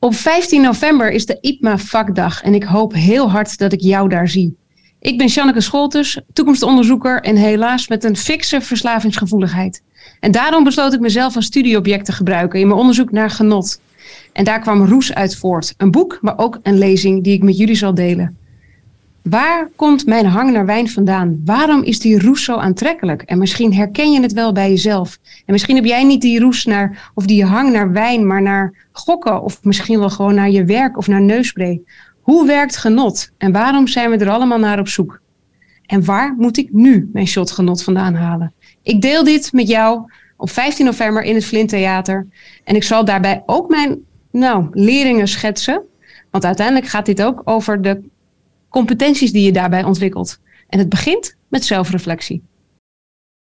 Op 15 november is de IPMA vakdag en ik hoop heel hard dat ik jou daar zie. Ik ben Janneke Scholtes, toekomstonderzoeker en helaas met een fikse verslavingsgevoeligheid. En daarom besloot ik mezelf als studieobject te gebruiken in mijn onderzoek naar genot. En daar kwam Roes uit voort, een boek, maar ook een lezing die ik met jullie zal delen. Waar komt mijn hang naar wijn vandaan? Waarom is die roes zo aantrekkelijk? En misschien herken je het wel bij jezelf. En misschien heb jij niet die roes naar, of die hang naar wijn, maar naar gokken. Of misschien wel gewoon naar je werk of naar neusspray. Hoe werkt genot? En waarom zijn we er allemaal naar op zoek? En waar moet ik nu mijn shot genot vandaan halen? Ik deel dit met jou op 15 november in het Flint Theater. En ik zal daarbij ook mijn nou, leringen schetsen. Want uiteindelijk gaat dit ook over de competenties die je daarbij ontwikkelt. En het begint met zelfreflectie.